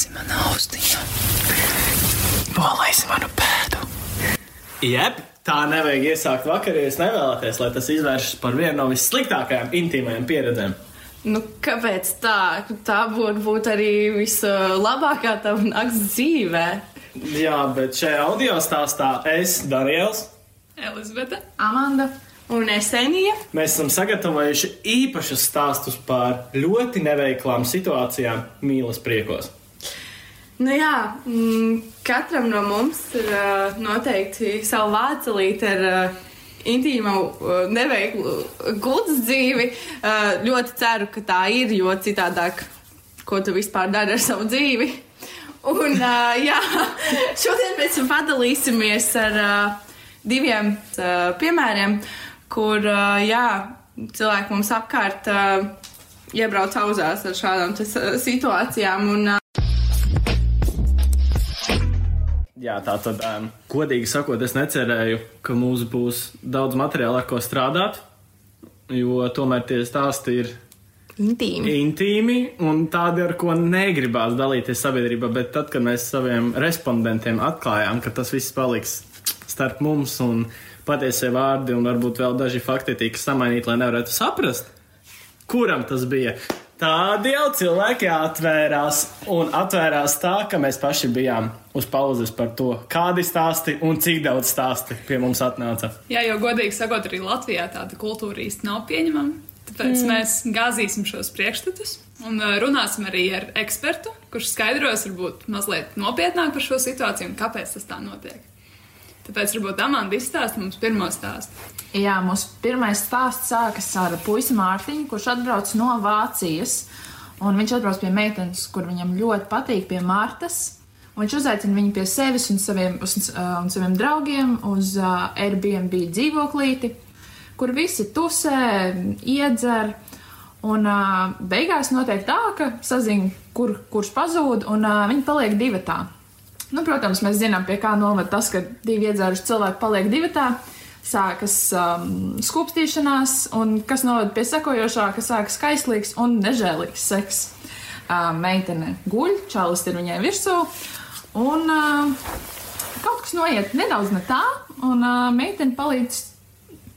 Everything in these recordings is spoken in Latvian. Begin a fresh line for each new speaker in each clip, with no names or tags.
Nolaisi manu austiņu. Nolaisi manu pēdu.
Jep, tā nevajag iesākt vakarā, ja nevēlaties, lai tas izvēršas par vienu no vissliktākajām intīmajām pieredzēm.
Nu, kāpēc tā? Tā būtu būt arī vislabākā tava nakts dzīvē.
Jā, bet šajā audio stāstā es, Daniels,
Elizabete.
Amanda un Esenija.
mēs esam sagatavojuši īpašus stāstus par ļoti neveiklām situācijām mīlas priekos.
Nu jā, mm, katram no mums ir noteikti savu vācelīti ar intīmu, neveiklu gultas dzīvi. Ļoti ceru, ka tā ir, jo citādāk, ko tu vispār dari ar savu dzīvi. Un jā, šodien mēs padalīsimies ar diviem piemēriem, kur jā, cilvēki mums apkārt iebrauc auzās ar šādām situācijām. Un,
Jā, tā tad, um, godīgi sakot, es necerēju, ka mums būs daudz materiāla, ar ko strādāt, jo tomēr tie stāsti ir
Intīmi.
intīmi un tādi, ar ko negribās dalīties sabiedrībā. Bet tad, kad mēs saviem respondentiem atklājām, ka tas viss paliks starp mums un patiesie vārdi, un varbūt vēl daži fakti tika samainīti, lai nevarētu saprast, kuram tas bija. Tādi jau cilvēki atvērās, un atvērās tā, ka mēs paši bijām uz pauzes par to, kādi stāsti un cik daudz stāsti pie mums atnāca.
Jā, jo godīgi sakot, arī Latvijā tāda kultūra īsti nav pieņemama. Tāpēc mm. mēs gāzīsim šos priekšstatus un uh, runāsim arī ar ekspertu, kurš skaidros varbūt mazliet nopietnāk par šo situāciju un kāpēc tas tā notiek. Tāpēc varbūt Amanda izstāsta mums pirmo stāstu.
Jā, mūsu pirmais stāsts sākas ar puisi Mārtiņu, kurš atbrauc no Vācijas. Un viņš atbrauc pie meitenes, kur viņam ļoti patīk, pie Martas. Un viņš uzaicina viņu pie sevis un saviem, uz, uh, un saviem draugiem uz uh, Airbnb dzīvoklīti, kur visi tusē, iedzer. Un uh, beigās notiek tā, ka sazina, kur, kurš pazūd, un uh, viņi paliek divatā. Nu, protams, mēs zinām, pie kā noved tas, ka divi iedzēruši cilvēki paliek divatā. Sākas um, skūpstīšanās, un kas noved pie sekojošā, ka sākas kaislīgs un nežēlīgs seks. Uh, meitene guļ, čalis ir viņai virsū, un uh, kaut kas noiet nedaudz ne tā, un uh, meitene palīdz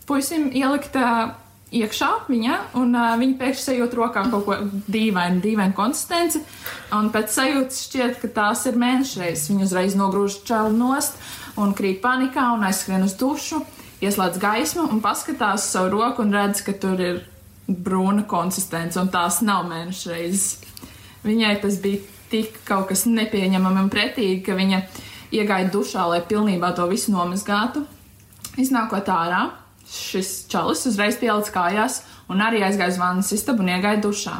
puisim ielikt uh, iekšā viņā, un uh, viņa pēkšņi sajūt rokā kaut ko dīvainu, dīvainu konsistenci. Un pēc sajūtas šķiet, ka tās ir mēnešreizes. Viņa uzreiz nogrūž čelu nost un krīt panikā un aizskrien uz dušu, ieslēdz gaismu un paskatās savu roku un redz, ka tur ir brūna konsistence un tās nav mēnešreizes. Viņai tas bija tik kaut kas nepieņemami un pretīgi, ka viņa iegāja dušā, lai pilnībā to visu nomazgātu. Iznākot ārā, šis čalis uzreiz pielicis kājās un arī aizgāja uz vannas istabu un iegāja dušā.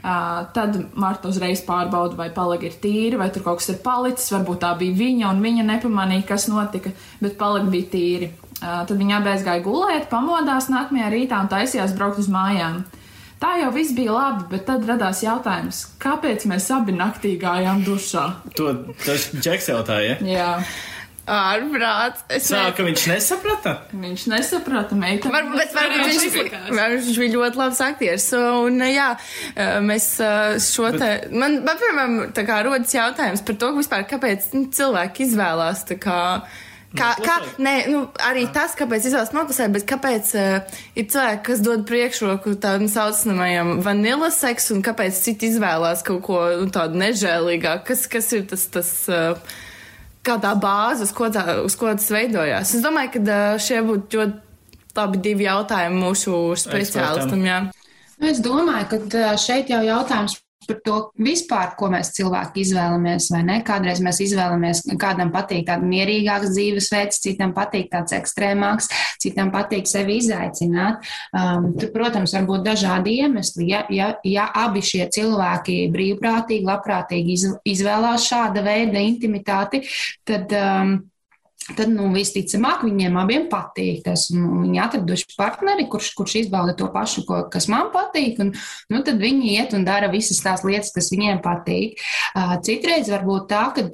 Uh, tad Marta uzreiz pārbauda, vai palika ir tīra, vai tur kaut kas ir palicis. Varbūt tā bija viņa, un viņa nepamanīja, kas notika, bet palika bija tīri. Uh, tad viņa abi aizgāja gulēt, pamodās nākamajā rītā un taisījās braukt uz mājām. Tā jau viss bija labi, bet tad radās jautājums, kāpēc mēs abi naktī gājām dušā?
To tas Džeks jautāja. Ja?
Jā,
Ārprāts. Es
Sāka viņš nesaprata.
viņš nesaprata, meitene.
Varbūt, bet varbūt viņš, varbūt viņš bija ļoti labs aktieris. Un, jā, mēs šo te. Man, man piemēram, tā kā rodas jautājums par to, vispār, kāpēc nu, cilvēki izvēlās tā kā. Kā, kā, nē, nu, arī tas, kāpēc izvēlas nopasē, bet kāpēc uh, ir cilvēki, kas dod priekšroku tādam saucamajam vanilas seksu, un kāpēc citi izvēlās kaut ko nu, tādu nežēlīgāku, kas, kas ir tas, tas uh, kā tā bāze, uz ko, tā, uz ko tas veidojās. Es domāju, ka šie būtu ļoti labi divi jautājumi mūsu speciālistam. Jā.
Nu, Es domāju, ka šeit jau jautājums par to vispār, ko mēs cilvēki izvēlamies, vai ne? Kādreiz mēs izvēlamies, kādam patīk tāds mierīgāks dzīvesveids, citam patīk tāds ekstrēmāks, citam patīk sevi izaicināt. Um, tur, protams, var būt dažādi iemesli. Ja, ja, ja abi šie cilvēki brīvprātīgi, labprātīgi iz, izvēlās šāda veida intimitāti, tad. Um, tad nu, visticamāk viņiem abiem patīk tas. Viņi atraduši partneri, kurš, kurš izbauda to pašu, ko, kas man patīk, un nu, tad viņi iet un dara visas tās lietas, kas viņiem patīk. Citreiz var būt tā, ka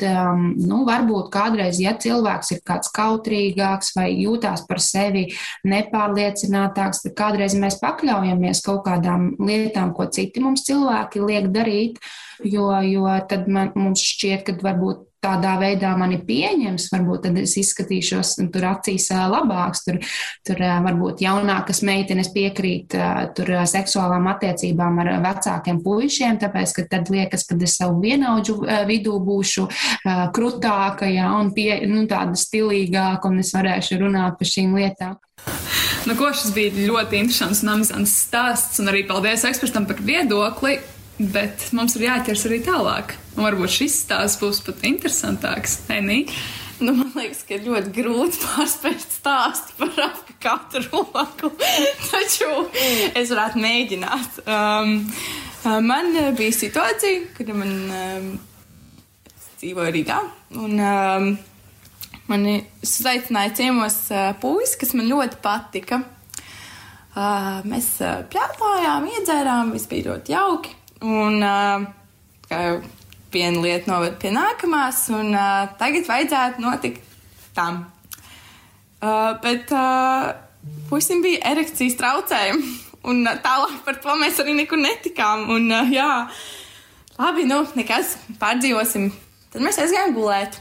nu, varbūt kādreiz, ja cilvēks ir kāds kautrīgāks vai jūtās par sevi nepārliecinātāks, tad kādreiz mēs pakļaujamies kaut kādām lietām, ko citi mums cilvēki liek darīt, jo, jo tad man, mums šķiet, ka varbūt tādā veidā mani pieņems, varbūt tad es izskatīšos tur acīs labāks, tur, tur varbūt jaunākas meitenes piekrīt tur seksuālām attiecībām ar vecākiem puišiem, tāpēc, ka tad liekas, ka es savu vienaudžu vidū būšu krutāka, jā, un pie, nu, tāda stilīgāka, un es varēšu runāt par šīm lietām.
Nu, ko šis bija ļoti interesants un amizants stāsts, un arī paldies ekspertam par viedokli. Bet mums ir jāķers arī tālāk. Un varbūt šis stāsts būs pat interesantāks. Enī?
Nu, man liekas, ka ļoti grūti pārspēt stāstu par katru roku. Taču es varētu mēģināt. Um, man bija situācija, kad man um, dzīvoja Rīgā. Un, um, mani uzaicināja ciemos uh, puisis, kas man ļoti patika. Uh, mēs uh, pļāpājām, iedzērām, viss bija ļoti jauki. Un jau viena lieta noved pie nākamās, un uh, tagad vajadzētu notikt tam. Uh, bet uh, puisim bija erekcijas traucējumi, un uh, tālāk par to mēs arī nekur netikām. Un, uh, jā, labi, nu, nekas, pārdzīvosim. Tad mēs aizgājām gulēt.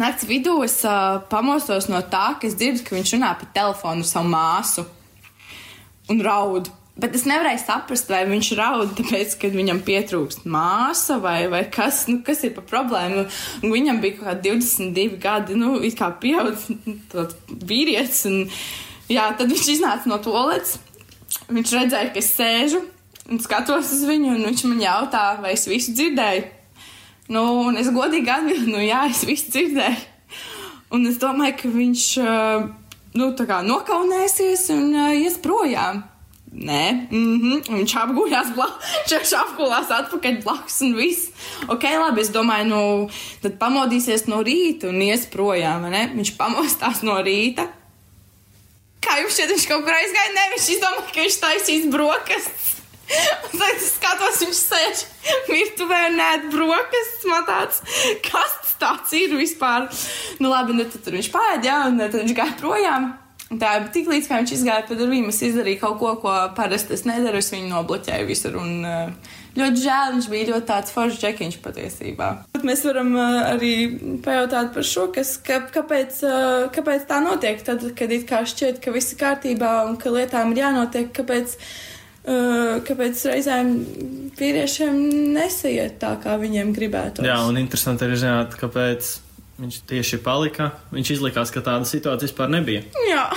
Nakts vidū es uh, pamostos no tā, ka es dzirdu, ka viņš runā pa telefonu ar savu māsu un raudu. Bet es nevarēju saprast, vai viņš raud, tāpēc, ka viņam pietrūkst māsa vai, vai kas, nu, kas ir par problēmu. Un viņam bija kaut kādi 22 gadi, nu, kā pieaudzis vīrietis. Un, jā, tad viņš iznāca no toaletes. Viņš redzēja, ka es sēžu un skatos uz viņu, un viņš man jautā, vai es visu dzirdēju. Nu, un es godīgi atbildēju, nu, jā, es visu dzirdēju. Un es domāju, ka viņš, nu, nokaunēsies un ies projām. Nē, mm -hmm. viņš apgūlās viņš apgūlās atpakaļ blakus un viss. Ok, labi, es domāju, nu, tad pamodīsies no rīta un ies projām, ne? Viņš pamostās no rīta. Kā jums šķiet, viņš kaut kur aizgāja? Nē, viņš izdomāja, ka viņš taisīs brokastis. Un tad es skatos, viņš sēž virtuvē un ēd brokastis. Man tāds, kas tas tāds ir vispār? Nu, labi, nu, tad viņš pāēd, jā, un tad viņš gāja projām. Tā ir tik līdz kā viņš izgāja pa durvīm, es izdarīju kaut ko, ko parasti es nedaru. Es viņu nobloķēju visur. Un, uh, ļoti žēl, viņš bija ļoti tāds foršs džekiņš patiesībā. Mēs varam uh, arī pajautāt par šo, kas, ka, kāpēc, uh, kāpēc tā notiek. Tad, kad it kā šķiet, ka viss ir kārtībā un ka lietām ir jānotiek, kāpēc, kāpēc reizēm vīriešiem nesaiet tā, kā viņiem gribētu.
Jā, un interesanti arī zināt, kāpēc Viņš tieši palika. Viņš izlikās, ka tāda situācija vispār nebija.
Jā.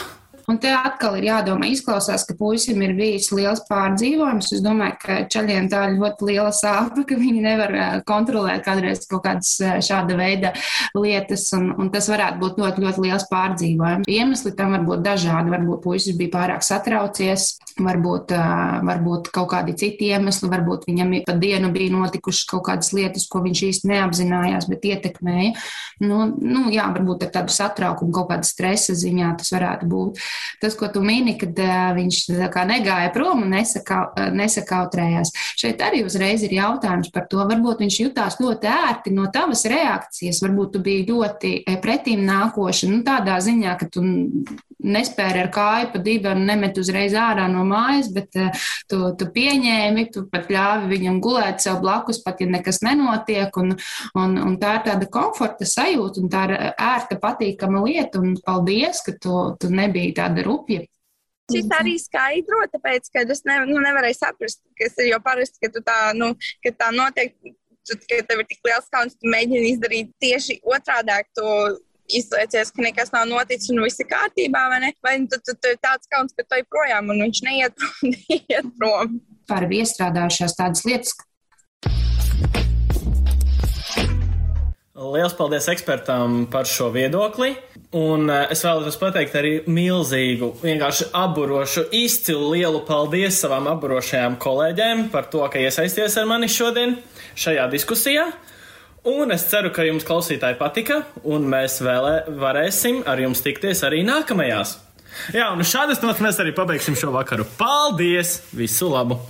Un te atkal ir jādomā, izklausās, ka puisim ir bijis liels pārdzīvojums. Es domāju, ka ceļiem tā ir ļoti liela sāpe, ka viņi nevar kontrolēt kādreiz kaut kādas šāda veida lietas, un, un tas varētu būt ļoti, ļoti liels pārdzīvojums. Iemesli tam var būt dažādi. Varbūt puisis bija pārāk satraucies, varbūt, varbūt kaut kādi citi iemesli, varbūt viņam pa dienu bija notikušas kaut kādas lietas, ko viņš īsti neapzinājās, bet ietekmēja. Nu, nu, jā, varbūt ar tādu satraukumu, kaut kāda stresa ziņā tas varētu būt tas, ko tu mini, kad viņš negāja prom un nesaka, nesakautrējās. Šeit arī uzreiz ir jautājums par to, varbūt viņš jutās ļoti ērti no tavas reakcijas, varbūt tu biji ļoti pretīm nākoša, nu tādā ziņā, ka tu nespēri ar kāju pa un nemet uzreiz ārā no mājas, bet tu, tu pieņēmi, tu pat ļāvi viņam gulēt sev blakus, pat ja nekas nenotiek, un, un, un tā ir tāda komforta sajūta, un tā ir ērta, patīkama lieta, un paldies, ka tu, tu nebija tāda rupja.
Šis arī skaidro, tāpēc, ka es ne, nu, nevarēju saprast, kas ir jau parasti, ka, tā, nu, ka tā notiek, ka tev ir tik liels kauns, tu mēģini izdarīt tieši otrādāk. Tu izliecies, ka nekas nav noticis un viss ir kārtībā, vai ne? Vai tu, tu, tu ir tāds kauns, ka tu ej projām un viņš neiet prom, neiet prom.
Par iestrādājušās tādas lietas.
Liels paldies ekspertām par šo viedokli. Un uh, es vēlos pateikt arī milzīgu, vienkārši aburošu, izcilu lielu paldies savām aburošajām kolēģēm par to, ka iesaisties ar mani šodien šajā diskusijā. Un es ceru, ka jums klausītāji patika, un mēs vēl varēsim ar jums tikties arī nākamajās. Jā, un šādas nots mēs arī pabeigsim šo vakaru. Paldies! Visu labu!